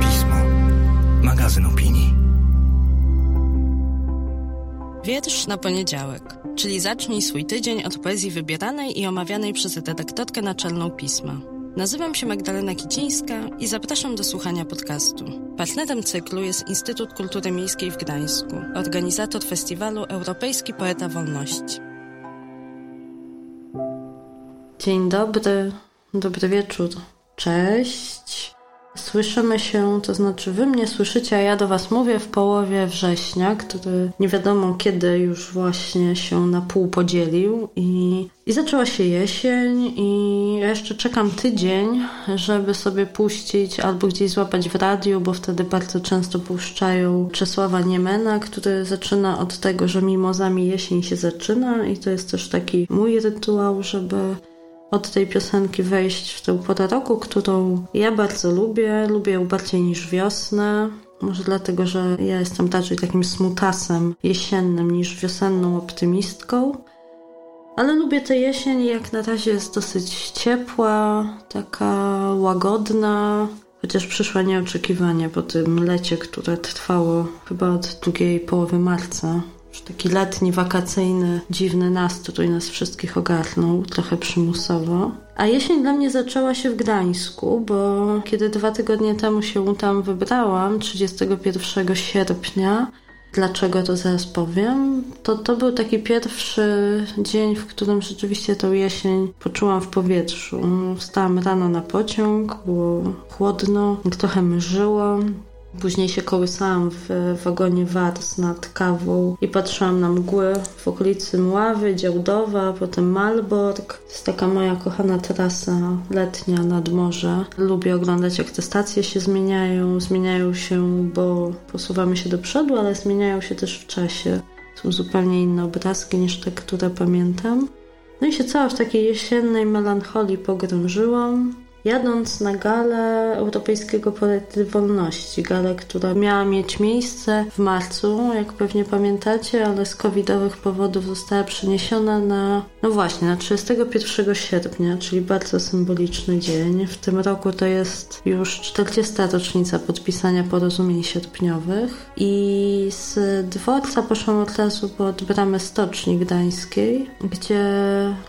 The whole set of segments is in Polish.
Pismo. Magazyn opinii. Wiersz na poniedziałek, czyli zacznij swój tydzień od poezji wybieranej i omawianej przez redaktorkę naczelną pisma. Nazywam się Magdalena Kicińska i zapraszam do słuchania podcastu. Partnerem cyklu jest Instytut Kultury Miejskiej w Gdańsku, organizator festiwalu Europejski Poeta Wolności. Dzień dobry, dobry wieczór, cześć. Słyszymy się, to znaczy wy mnie słyszycie, a ja do was mówię w połowie września, który nie wiadomo kiedy już właśnie się na pół podzielił i, i zaczęła się jesień i ja jeszcze czekam tydzień, żeby sobie puścić albo gdzieś złapać w radiu, bo wtedy bardzo często puszczają Czesława Niemena, który zaczyna od tego, że mimozami jesień się zaczyna i to jest też taki mój rytuał, żeby od tej piosenki wejść w tę porę roku, którą ja bardzo lubię. Lubię ją bardziej niż wiosnę. Może dlatego, że ja jestem raczej takim smutasem jesiennym niż wiosenną optymistką. Ale lubię tę jesień jak na razie jest dosyć ciepła, taka łagodna, chociaż przyszła nieoczekiwanie po tym lecie, które trwało chyba od drugiej połowy marca. Taki letni, wakacyjny, dziwny nastrój nas wszystkich ogarnął, trochę przymusowo. A jesień dla mnie zaczęła się w Gdańsku, bo kiedy dwa tygodnie temu się tam wybrałam, 31 sierpnia, Dlaczego to zaraz powiem? To, to był taki pierwszy dzień, w którym rzeczywiście tą jesień poczułam w powietrzu. Wstałam rano na pociąg, było chłodno, trochę mrzyło. Później się kołysałam w wagonie Wars nad kawą i patrzyłam na mgły w okolicy Mławy, Działdowa, potem Malbork. To jest taka moja kochana trasa letnia nad morze. Lubię oglądać, jak te stacje się zmieniają. Zmieniają się, bo posuwamy się do przodu, ale zmieniają się też w czasie. Są zupełnie inne obrazki niż te, które pamiętam. No i się cała w takiej jesiennej melancholii pogrążyłam. Jadąc na galę Europejskiego Poety Wolności, galę, która miała mieć miejsce w marcu, jak pewnie pamiętacie, ale z covidowych powodów została przeniesiona na, no właśnie, na 31 sierpnia, czyli bardzo symboliczny dzień. W tym roku to jest już 40. rocznica podpisania porozumień sierpniowych i z dworca poszłam od razu pod bramę Stoczni Gdańskiej, gdzie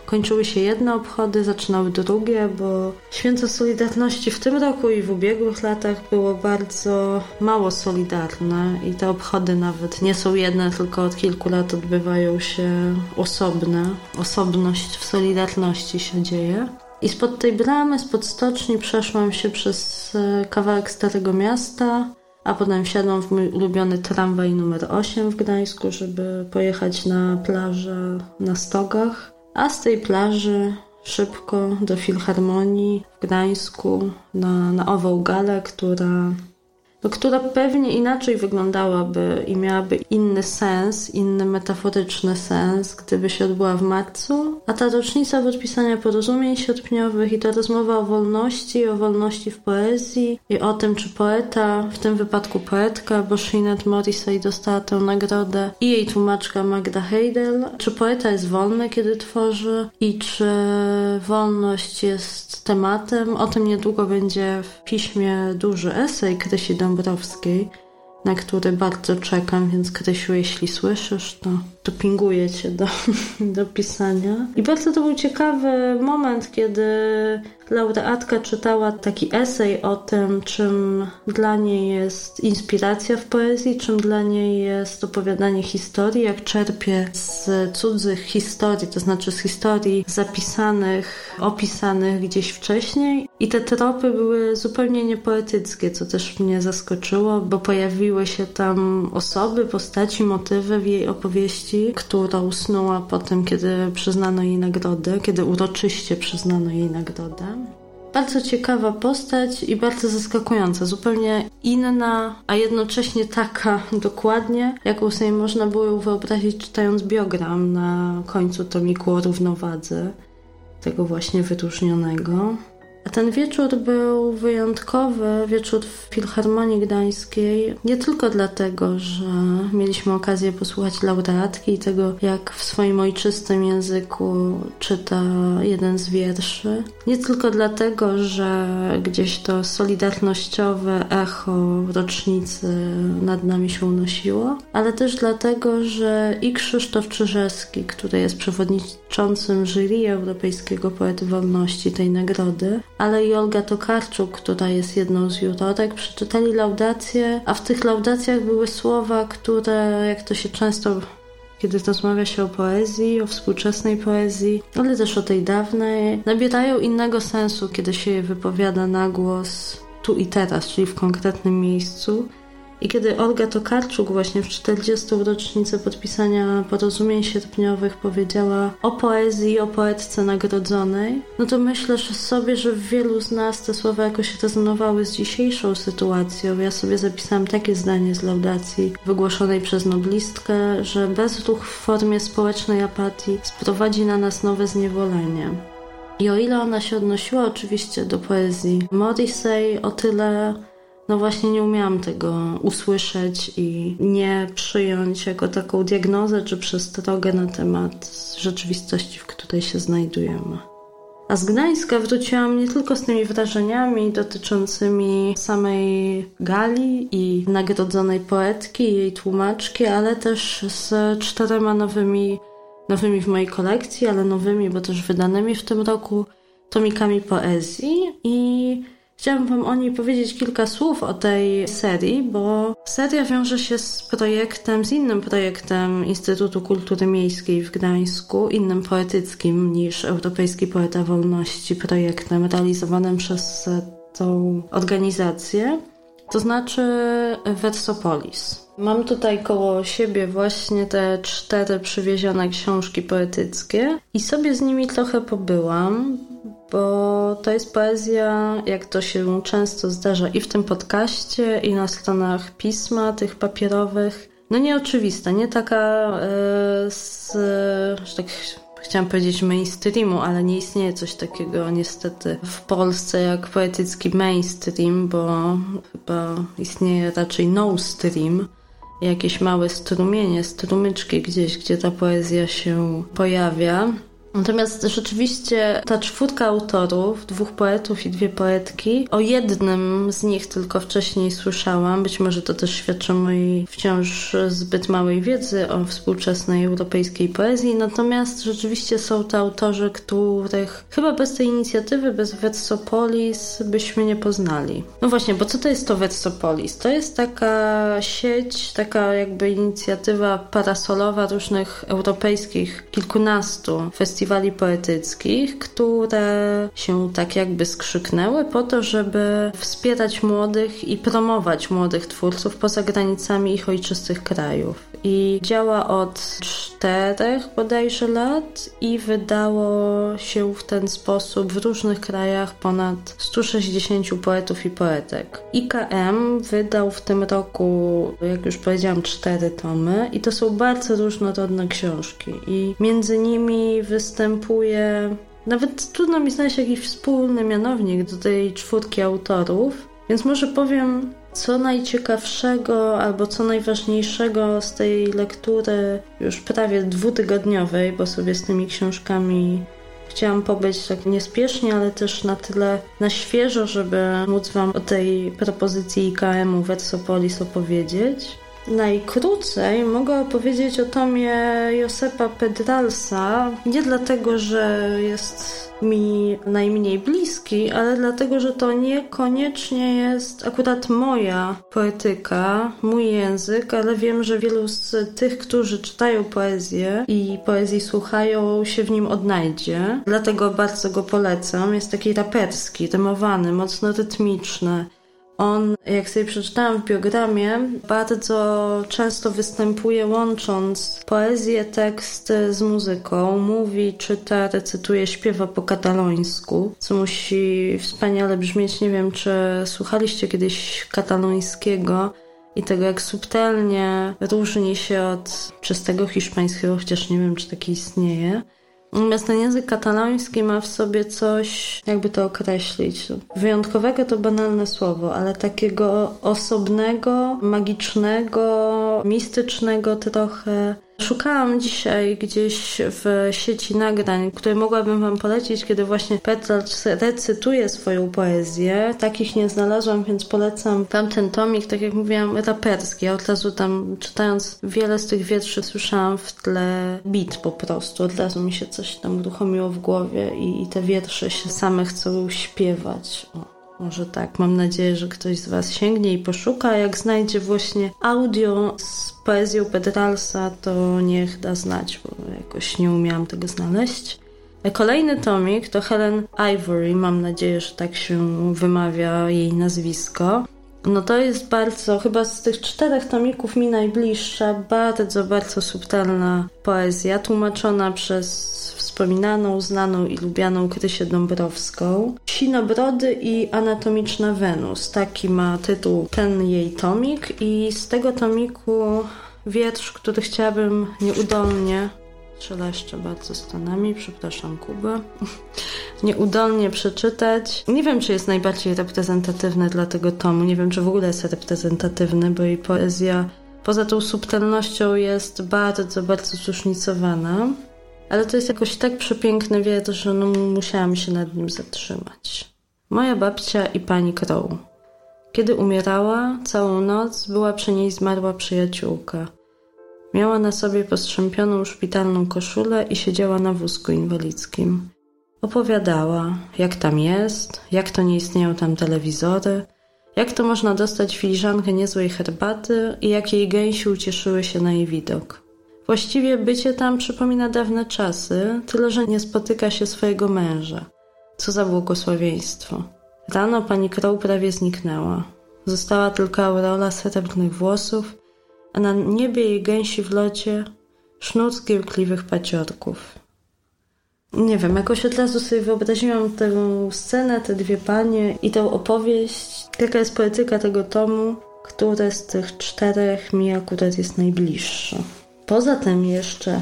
kończyły się jedne obchody, zaczynały drugie, bo święto Miejsce Solidarności w tym roku i w ubiegłych latach było bardzo mało solidarne i te obchody nawet nie są jedne, tylko od kilku lat odbywają się osobne. Osobność w Solidarności się dzieje. I spod tej bramy, spod stoczni przeszłam się przez e, kawałek Starego Miasta, a potem wsiadłam w mój ulubiony tramwaj numer 8 w Gdańsku, żeby pojechać na plażę na Stogach. A z tej plaży szybko do Filharmonii w Gdańsku na, na ową galę, która która pewnie inaczej wyglądałaby i miałaby inny sens, inny metaforyczny sens, gdyby się odbyła w marcu. A ta rocznica podpisania porozumień sierpniowych i ta rozmowa o wolności, o wolności w poezji i o tym, czy poeta, w tym wypadku poetka, bo Sinead Morrissey dostała tę nagrodę i jej tłumaczka Magda Heidel, czy poeta jest wolny, kiedy tworzy i czy wolność jest tematem. O tym niedługo będzie w piśmie duży esej Krysi Dom Dąbrowskiej, na który bardzo czekam, więc Krysiu, jeśli słyszysz, to, to pinguję cię do, do pisania. I bardzo to był ciekawy moment, kiedy laureatka czytała taki esej o tym, czym dla niej jest inspiracja w poezji, czym dla niej jest opowiadanie historii, jak czerpie z cudzych historii, to znaczy z historii zapisanych, opisanych gdzieś wcześniej. I te tropy były zupełnie niepoetyckie, co też mnie zaskoczyło, bo pojawiły się tam osoby, postaci, motywy w jej opowieści, która usnęła po tym, kiedy przyznano jej nagrodę, kiedy uroczyście przyznano jej nagrodę. Bardzo ciekawa postać i bardzo zaskakująca, zupełnie inna, a jednocześnie taka dokładnie, jaką sobie można było ją wyobrazić czytając biogram na końcu tomiku o równowadze, tego właśnie wyróżnionego. A ten wieczór był wyjątkowy, wieczór w Filharmonii Gdańskiej, nie tylko dlatego, że mieliśmy okazję posłuchać laureatki i tego, jak w swoim ojczystym języku czyta jeden z wierszy. Nie tylko dlatego, że gdzieś to solidarnościowe echo rocznicy nad nami się unosiło, ale też dlatego, że i Krzysztof Czyżewski, który jest przewodniczącym jury Europejskiego Poety Wolności tej nagrody, ale i Olga Tokarczuk, która jest jedną z jurorek, przeczytali laudacje, a w tych laudacjach były słowa, które, jak to się często kiedy rozmawia się o poezji, o współczesnej poezji, ale też o tej dawnej, nabierają innego sensu, kiedy się je wypowiada na głos tu i teraz, czyli w konkretnym miejscu. I kiedy Olga Tokarczuk właśnie w 40. rocznicę podpisania porozumień sierpniowych powiedziała o poezji, o poetce nagrodzonej, no to myślę że sobie, że wielu z nas te słowa jakoś rezonowały z dzisiejszą sytuacją. Ja sobie zapisałam takie zdanie z laudacji wygłoszonej przez noblistkę, że bezruch w formie społecznej apatii sprowadzi na nas nowe zniewolenie. I o ile ona się odnosiła oczywiście do poezji Morrissey, o tyle no właśnie nie umiałam tego usłyszeć i nie przyjąć jako taką diagnozę czy przestrogę na temat rzeczywistości, w której się znajdujemy. A z Gdańska wróciłam nie tylko z tymi wrażeniami dotyczącymi samej Gali i nagrodzonej poetki i jej tłumaczki, ale też z czterema nowymi, nowymi w mojej kolekcji, ale nowymi, bo też wydanymi w tym roku tomikami poezji i Chciałam Wam o niej powiedzieć kilka słów o tej serii, bo seria wiąże się z projektem, z innym projektem Instytutu Kultury Miejskiej w Gdańsku, innym poetyckim niż Europejski Poeta Wolności, projektem realizowanym przez tą organizację, to znaczy Versopolis. Mam tutaj koło siebie właśnie te cztery przywiezione książki poetyckie i sobie z nimi trochę pobyłam bo to jest poezja, jak to się często zdarza i w tym podcaście, i na stronach pisma, tych papierowych. No nieoczywista, nie taka e, z, że tak chciałam powiedzieć mainstreamu, ale nie istnieje coś takiego niestety w Polsce jak poetycki mainstream, bo chyba istnieje raczej no stream jakieś małe strumienie, strumyczki gdzieś, gdzie ta poezja się pojawia. Natomiast rzeczywiście ta czwórka autorów, dwóch poetów i dwie poetki, o jednym z nich tylko wcześniej słyszałam. Być może to też świadczy o mojej wciąż zbyt małej wiedzy o współczesnej europejskiej poezji. Natomiast rzeczywiście są to autorzy, których chyba bez tej inicjatywy, bez Versopolis byśmy nie poznali. No właśnie, bo co to jest to Versopolis? To jest taka sieć, taka jakby inicjatywa parasolowa różnych europejskich, kilkunastu festiwali festiwali poetyckich, które się tak jakby skrzyknęły po to, żeby wspierać młodych i promować młodych twórców poza granicami ich ojczystych krajów. I działa od czterech bodajże lat i wydało się w ten sposób w różnych krajach ponad 160 poetów i poetek. IKM wydał w tym roku, jak już powiedziałam, cztery tomy i to są bardzo różnorodne książki i między nimi występują występuje. Nawet trudno mi znaleźć jakiś wspólny mianownik do tej czwórki autorów, więc może powiem, co najciekawszego albo co najważniejszego z tej lektury już prawie dwutygodniowej, bo sobie z tymi książkami chciałam pobyć tak niespiesznie, ale też na tyle na świeżo, żeby móc Wam o tej propozycji IKM-u Versopolis opowiedzieć. Najkrócej mogę opowiedzieć o tomie Josepa Pedralsa, nie dlatego, że jest mi najmniej bliski, ale dlatego, że to niekoniecznie jest akurat moja poetyka, mój język, ale wiem, że wielu z tych, którzy czytają poezję i poezji słuchają, się w nim odnajdzie. Dlatego bardzo go polecam. Jest taki raperski, rymowany, mocno rytmiczny. On, jak sobie przeczytałam w biogramie, bardzo często występuje łącząc poezję, tekst z muzyką. Mówi, czyta, recytuje, śpiewa po katalońsku, co musi wspaniale brzmieć. Nie wiem, czy słuchaliście kiedyś katalońskiego i tego, jak subtelnie różni się od czystego hiszpańskiego, chociaż nie wiem, czy taki istnieje. Natomiast ten język kataloński ma w sobie coś, jakby to określić. Wyjątkowego to banalne słowo, ale takiego osobnego, magicznego, mistycznego trochę. Szukałam dzisiaj gdzieś w sieci nagrań, które mogłabym Wam polecić, kiedy właśnie Petrarch recytuje swoją poezję. Takich nie znalazłam, więc polecam tamten tomik, tak jak mówiłam, raperski. Ja od razu tam, czytając wiele z tych wierszy, słyszałam w tle beat po prostu. Od razu mi się coś tam uruchomiło w głowie i, i te wiersze się same chcą śpiewać. O. Może tak, mam nadzieję, że ktoś z Was sięgnie i poszuka. Jak znajdzie właśnie audio z poezją Pedralsa, to niech da znać, bo jakoś nie umiałam tego znaleźć. Kolejny tomik to Helen Ivory, mam nadzieję, że tak się wymawia jej nazwisko. No to jest bardzo, chyba z tych czterech tomików mi najbliższa, bardzo, bardzo subtelna poezja, tłumaczona przez wspominaną, znaną i lubianą Krysię Dąbrowską. Sinobrody i Anatomiczna Wenus. Taki ma tytuł ten jej tomik i z tego tomiku wiersz, który chciałabym nieudolnie jeszcze bardzo stronami, przepraszam Kubę, nieudolnie przeczytać. Nie wiem, czy jest najbardziej reprezentatywny dla tego tomu, nie wiem, czy w ogóle jest reprezentatywny, bo jej poezja poza tą subtelnością jest bardzo, bardzo zróżnicowana. Ale to jest jakoś tak przepiękny wiersz, że no musiałam się nad nim zatrzymać. Moja babcia i pani Crow. Kiedy umierała, całą noc była przy niej zmarła przyjaciółka. Miała na sobie postrzępioną szpitalną koszulę i siedziała na wózku inwalidzkim. Opowiadała, jak tam jest, jak to nie istnieją tam telewizory, jak to można dostać filiżankę niezłej herbaty i jak jej gęsi ucieszyły się na jej widok. Właściwie bycie tam przypomina dawne czasy, tyle że nie spotyka się swojego męża. Co za błogosławieństwo. Rano pani Crow prawie zniknęła. Została tylko aureola srebrnych włosów, a na niebie jej gęsi w locie sznur zgiełkliwych paciorków. Nie wiem, jakoś od razu sobie wyobraziłam tę scenę, te dwie panie i tę opowieść. Jaka jest poetyka tego tomu, które z tych czterech mi akurat jest najbliższe. Poza tym jeszcze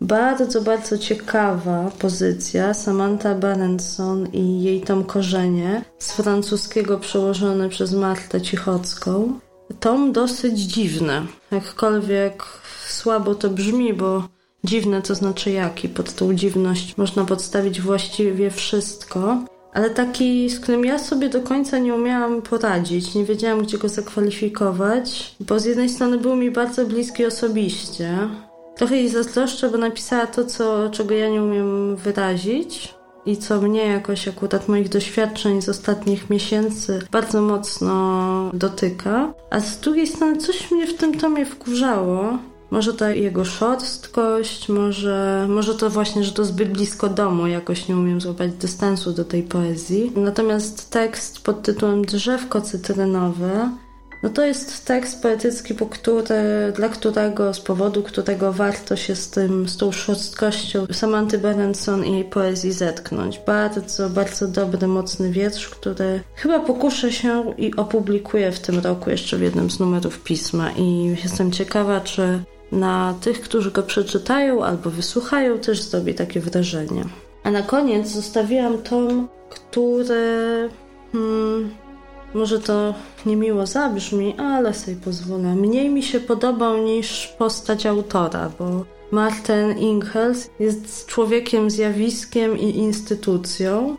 bardzo, bardzo ciekawa pozycja Samantha Berenson i jej tom Korzenie z francuskiego przełożony przez Martę Cichocką. Tom dosyć dziwny, jakkolwiek słabo to brzmi, bo dziwne to znaczy jaki. Pod tą dziwność można podstawić właściwie wszystko ale taki, z którym ja sobie do końca nie umiałam poradzić, nie wiedziałam, gdzie go zakwalifikować, bo z jednej strony był mi bardzo bliski osobiście. Trochę jej zazdroszczę, bo napisała to, co, czego ja nie umiem wyrazić i co mnie jakoś akurat moich doświadczeń z ostatnich miesięcy bardzo mocno dotyka. A z drugiej strony coś mnie w tym tomie wkurzało, może ta jego szorstkość, może, może to właśnie, że to zbyt blisko domu, jakoś nie umiem złapać dystansu do tej poezji. Natomiast tekst pod tytułem Drzewko cytrynowe no to jest tekst poetycki, po który, dla którego, z powodu którego warto się z tym, z tą szorstkością Samanty Berenson i jej poezji zetknąć. Bardzo, bardzo dobry, mocny wiersz, który chyba pokuszę się i opublikuję w tym roku jeszcze w jednym z numerów pisma i jestem ciekawa, czy na tych, którzy go przeczytają albo wysłuchają, też zrobi takie wrażenie. A na koniec zostawiłam tom, który. Hmm, może to niemiło zabrzmi, ale sobie pozwolę. Mniej mi się podobał niż postać autora, bo Martin Inghels jest człowiekiem, zjawiskiem i instytucją,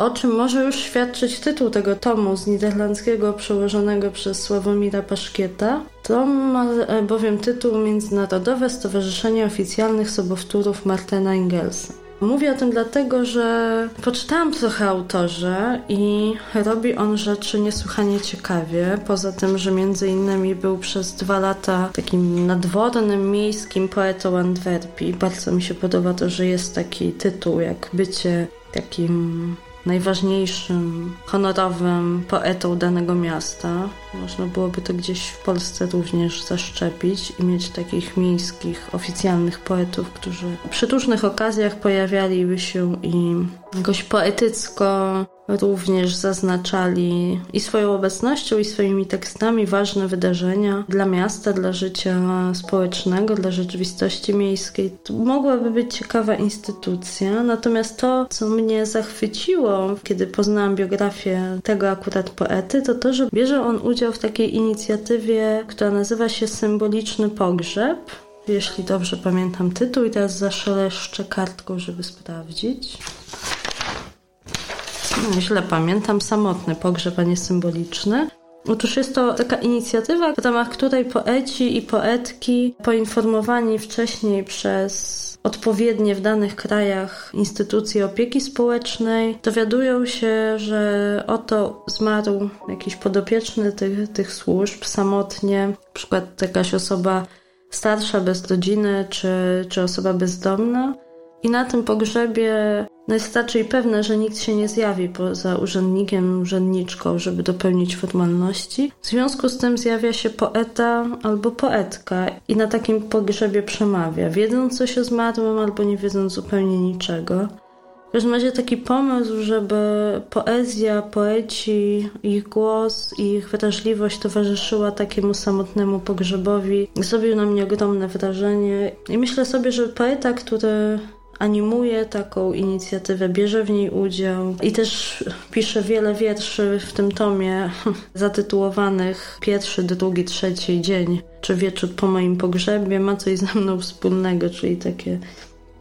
o czym może już świadczyć tytuł tego tomu z niderlandzkiego przełożonego przez Sławomira Paszkieta. Tom ma e, bowiem tytuł Międzynarodowe Stowarzyszenie Oficjalnych Sobowtórów Martina Ingelsa. Mówię o tym dlatego, że poczytałam trochę autorze i robi on rzeczy niesłychanie ciekawie. Poza tym, że między innymi był przez dwa lata takim nadwodnym, miejskim poetą Antwerpii. Bardzo mi się podoba to, że jest taki tytuł jak bycie takim najważniejszym, honorowym poetą danego miasta. Można byłoby to gdzieś w Polsce również zaszczepić i mieć takich miejskich, oficjalnych poetów, którzy przy różnych okazjach pojawialiby się i jakoś poetycko również zaznaczali i swoją obecnością, i swoimi tekstami ważne wydarzenia dla miasta, dla życia społecznego, dla rzeczywistości miejskiej. To mogłaby być ciekawa instytucja, natomiast to, co mnie zachwyciło, kiedy poznałam biografię tego akurat poety, to to, że bierze on udział w takiej inicjatywie, która nazywa się Symboliczny Pogrzeb jeśli dobrze pamiętam tytuł i teraz zaszeleszczę kartką, żeby sprawdzić. Źle pamiętam, samotny pogrzeb, a nie symboliczny. Otóż jest to taka inicjatywa, w ramach której poeci i poetki poinformowani wcześniej przez odpowiednie w danych krajach instytucje opieki społecznej dowiadują się, że oto zmarł jakiś podopieczny tych, tych służb samotnie, na przykład jakaś osoba starsza, bez rodziny, czy, czy osoba bezdomna. I na tym pogrzebie no jest raczej pewne, że nikt się nie zjawi poza urzędnikiem, urzędniczką, żeby dopełnić formalności. W związku z tym zjawia się poeta albo poetka i na takim pogrzebie przemawia, wiedząc coś o zmarłym albo nie wiedząc zupełnie niczego. W każdym razie taki pomysł, żeby poezja, poeci, ich głos i ich wrażliwość towarzyszyła takiemu samotnemu pogrzebowi, zrobił na mnie ogromne wrażenie. I myślę sobie, że poeta, który animuje taką inicjatywę, bierze w niej udział i też pisze wiele wierszy w tym tomie zatytułowanych Pierwszy, drugi, trzeci dzień, czy wieczór po moim pogrzebie ma coś ze mną wspólnego, czyli takie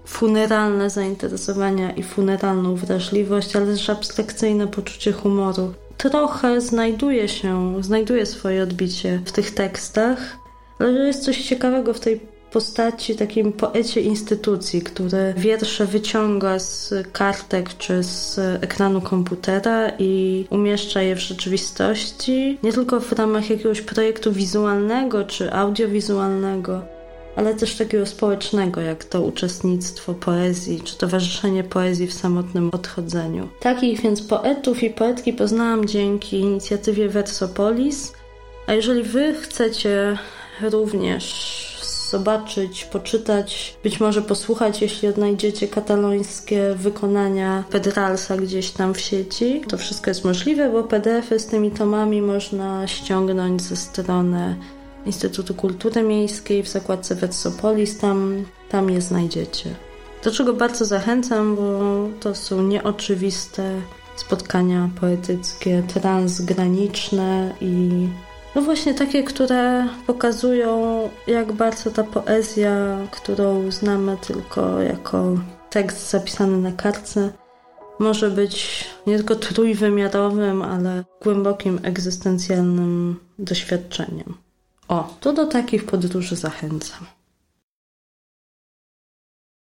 funeralne zainteresowania i funeralną wrażliwość, ale też abstrakcyjne poczucie humoru. Trochę znajduje się, znajduje swoje odbicie w tych tekstach, ale jest coś ciekawego w tej postaci, takim poecie instytucji, który wiersze wyciąga z kartek czy z ekranu komputera i umieszcza je w rzeczywistości, nie tylko w ramach jakiegoś projektu wizualnego czy audiowizualnego, ale też takiego społecznego, jak to uczestnictwo poezji, czy towarzyszenie poezji w samotnym odchodzeniu. Takich więc poetów i poetki poznałam dzięki inicjatywie Versopolis, a jeżeli wy chcecie również zobaczyć, poczytać, być może posłuchać, jeśli odnajdziecie katalońskie wykonania Pedralsa gdzieś tam w sieci. To wszystko jest możliwe, bo PDF-y z tymi tomami można ściągnąć ze strony Instytutu Kultury Miejskiej w zakładce Vetsopolis, tam, tam je znajdziecie. Do czego bardzo zachęcam, bo to są nieoczywiste spotkania poetyckie, transgraniczne i no właśnie takie, które pokazują, jak bardzo ta poezja, którą znamy tylko jako tekst zapisany na kartce, może być nie tylko trójwymiarowym, ale głębokim egzystencjalnym doświadczeniem. O, to do takich podróży zachęcam.